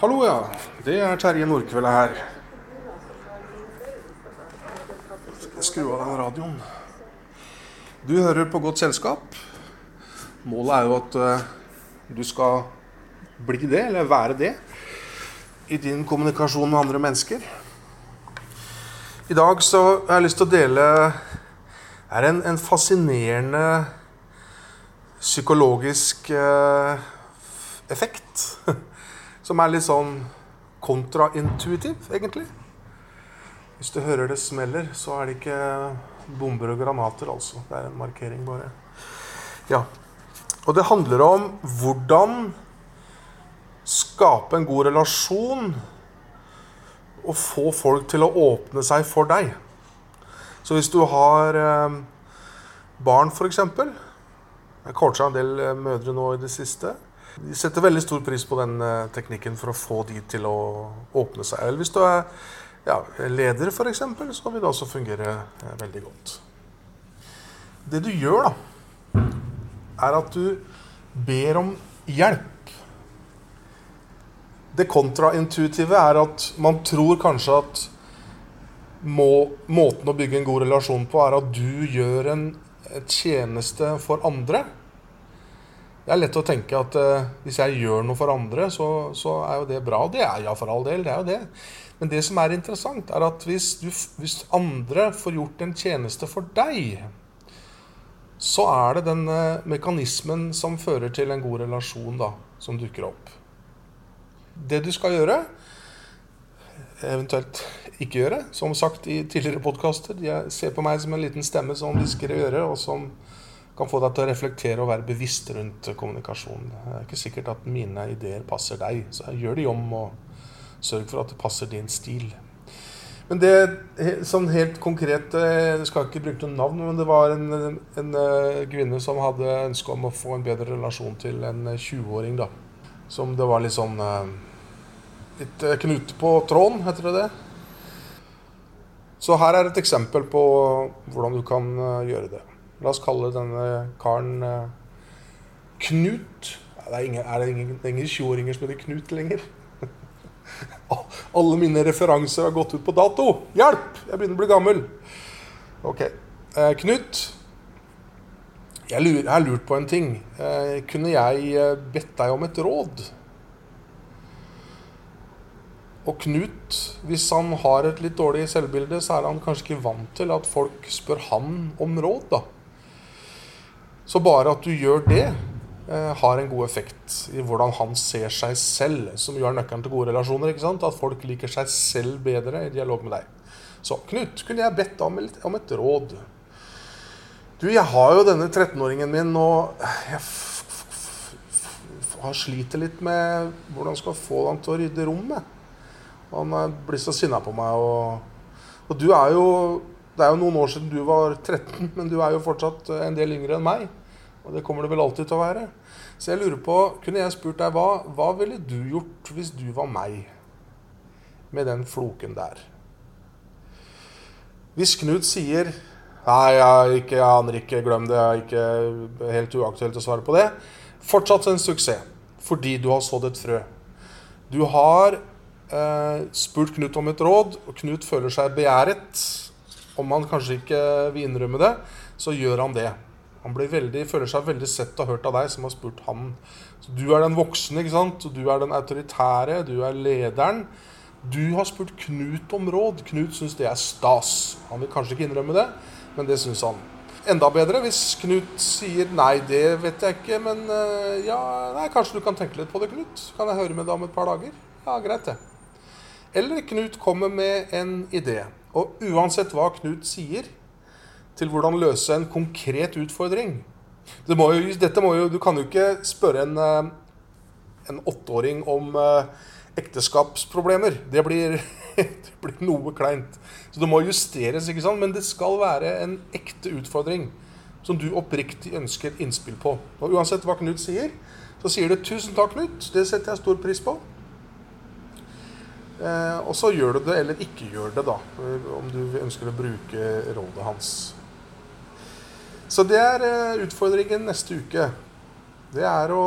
Hallo, ja. Det er Terje Nordkveld her. Skal jeg skru av den radioen? Du hører på Godt selskap. Målet er jo at eh, du skal bli det, eller være det, i din kommunikasjon med andre mennesker. I dag så har jeg lyst til å dele er en, en fascinerende psykologisk eh, effekt. Som er litt sånn kontraintuitiv, egentlig. Hvis du hører det smeller, så er det ikke bomber og granater, altså. Det er en markering, bare. Ja. Og det handler om hvordan skape en god relasjon og få folk til å åpne seg for deg. Så hvis du har eh, barn, f.eks. Jeg coacha en del eh, mødre nå i det siste. De setter veldig stor pris på den eh, teknikken for å få de til å åpne seg. Eller hvis du er ja, leder, f.eks., så vil det også fungere eh, veldig godt. Det du gjør, da, er at du ber om hjelp. Det kontraintuitive er at man tror kanskje at må, måten å bygge en god relasjon på, er at du gjør en tjeneste for andre. Det er lett å tenke at uh, hvis jeg gjør noe for andre, så, så, er jo det bra. Det er ja, for all del. det er jo det. Men det som er interessant, er at hvis, du, hvis andre får gjort en tjeneste for deg, så er det den uh, mekanismen som fører til en god relasjon, da, som dukker opp. Det du skal gjøre, eventuelt ikke gjøre, som sagt i tidligere podkaster Jeg ser på meg som en liten stemme som hvisker i øret, og som kan få deg til å reflektere og være bevisst rundt kommunikasjon. Det er ikke sikkert at mine ideer passer deg, så gjør de om og sørg for at det passer din stil. Men det sånn helt konkret Jeg skal ikke bruke noen navn, men det var en, en eh, kvinne som hadde ønske om å få en bedre relasjon til en 20-åring. da. Som det var litt sånn eh, Litt eh, knute på tråden, heter det det. Så her er et eksempel på hvordan du kan gjøre det. La oss kalle denne karen uh, Knut. Det er, ingen, er det ingen, ingen 20-åringer som heter Knut lenger? Alle mine referanser har gått ut på dato. Hjelp! Jeg begynner å bli gammel. Ok. Eh, Knut. Jeg, lurer, jeg, har lurt på en ting. Eh, kunne jeg bedt deg om et råd? Og Knut, hvis han har et litt dårlig selvbilde, så er han kanskje ikke vant til at folk spør han om råd, da. Så bare at du gjør det, eh, har en god effekt i hvordan han ser seg selv, som jo er nøkkelen til gode relasjoner. ikke sant? At folk liker seg selv bedre i dialog med deg. Så Knut, kunne jeg bedt om, om et råd? Du, jeg har jo denne 13-åringen min, og jeg har sliter litt med hvordan skal få han til å rydde rommet. Han blir så sinna på meg. Og, og du er jo Det er jo noen år siden du var 13, men du er jo fortsatt en del yngre enn meg. Det kommer det vel alltid til å være. Så jeg lurer på, kunne jeg spurt deg, hva, hva ville du gjort hvis du var meg med den floken der? Hvis Knut sier Nei, jeg, ikke, jeg aner ikke, glem det, jeg er ikke helt uaktuelt å svare på det. Fortsatt en suksess, fordi du har sådd et frø. Du har eh, spurt Knut om et råd, og Knut føler seg begjæret. Om han kanskje ikke vil innrømme det, så gjør han det. Han veldig, føler seg veldig sett og hørt av deg som har spurt ham. Så du er den voksne, ikke sant? du er den autoritære, du er lederen. Du har spurt Knut om råd. Knut syns det er stas. Han vil kanskje ikke innrømme det, men det syns han. Enda bedre hvis Knut sier 'nei, det vet jeg ikke', men eh, ja, nei, kanskje du kan tenke litt på det, Knut. Kan jeg høre med deg om et par dager? Ja, greit, det. Eller Knut kommer med en idé. Og uansett hva Knut sier, til hvordan løse en konkret utfordring. Det må jo, dette må jo, du kan jo ikke spørre en, eh, en åtteåring om eh, ekteskapsproblemer. Det blir, det blir, noe kleint. Så det må justeres, ikke sant? men det skal være en ekte utfordring som du oppriktig ønsker innspill på. Og Uansett hva Knut sier, så sier du 'tusen takk, Knut'. Det setter jeg stor pris på. Eh, og så gjør du det, eller ikke gjør det, da. Om du ønsker å bruke rådet hans. Så det er eh, utfordringen neste uke. Det er å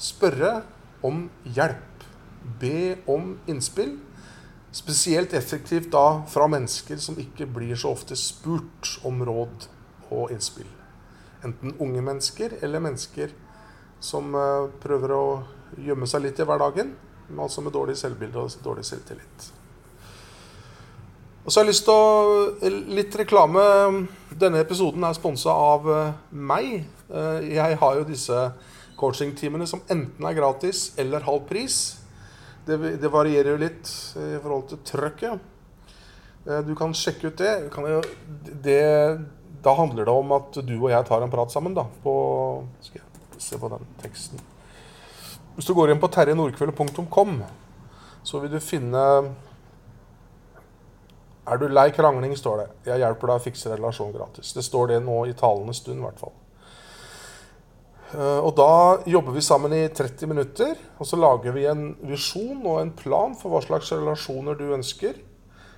spørre om hjelp. Be om innspill. Spesielt effektivt da fra mennesker som ikke blir så ofte spurt om råd og innspill. Enten unge mennesker eller mennesker som uh, prøver å gjemme seg litt i hverdagen, men altså med dårlig selvbilde og dårlig selvtillit. Og så har jeg lyst til å Litt reklame. Denne episoden er sponsa av uh, meg. Uh, jeg har jo disse coachingtimene som enten er gratis eller halv pris. Det, det varierer jo litt i forhold til trøkket. Du kan sjekke ut det. Jo, det. Da handler det om at du og jeg tar en prat sammen. da, på, Skal jeg se på den teksten. Hvis du går inn på terjenordkveld.com, så vil du finne Er du lei krangling, står det. Jeg hjelper deg å fikse relasjon gratis. Det står det nå i talende stund, i hvert fall. Eh, og da jobber vi sammen i 30 minutter, og så lager vi en visjon og en plan for hva slags relasjoner du ønsker.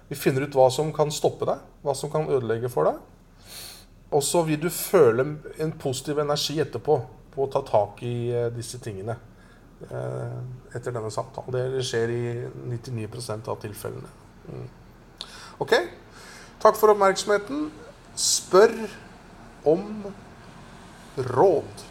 Vi finner ut hva som kan stoppe deg, hva som kan ødelegge for deg. Og så vil du føle en positiv energi etterpå på å ta tak i eh, disse tingene eh, etter denne samtalen. Det skjer i 99% av tilfellene. Ok. Takk for oppmerksomheten. Spør om råd.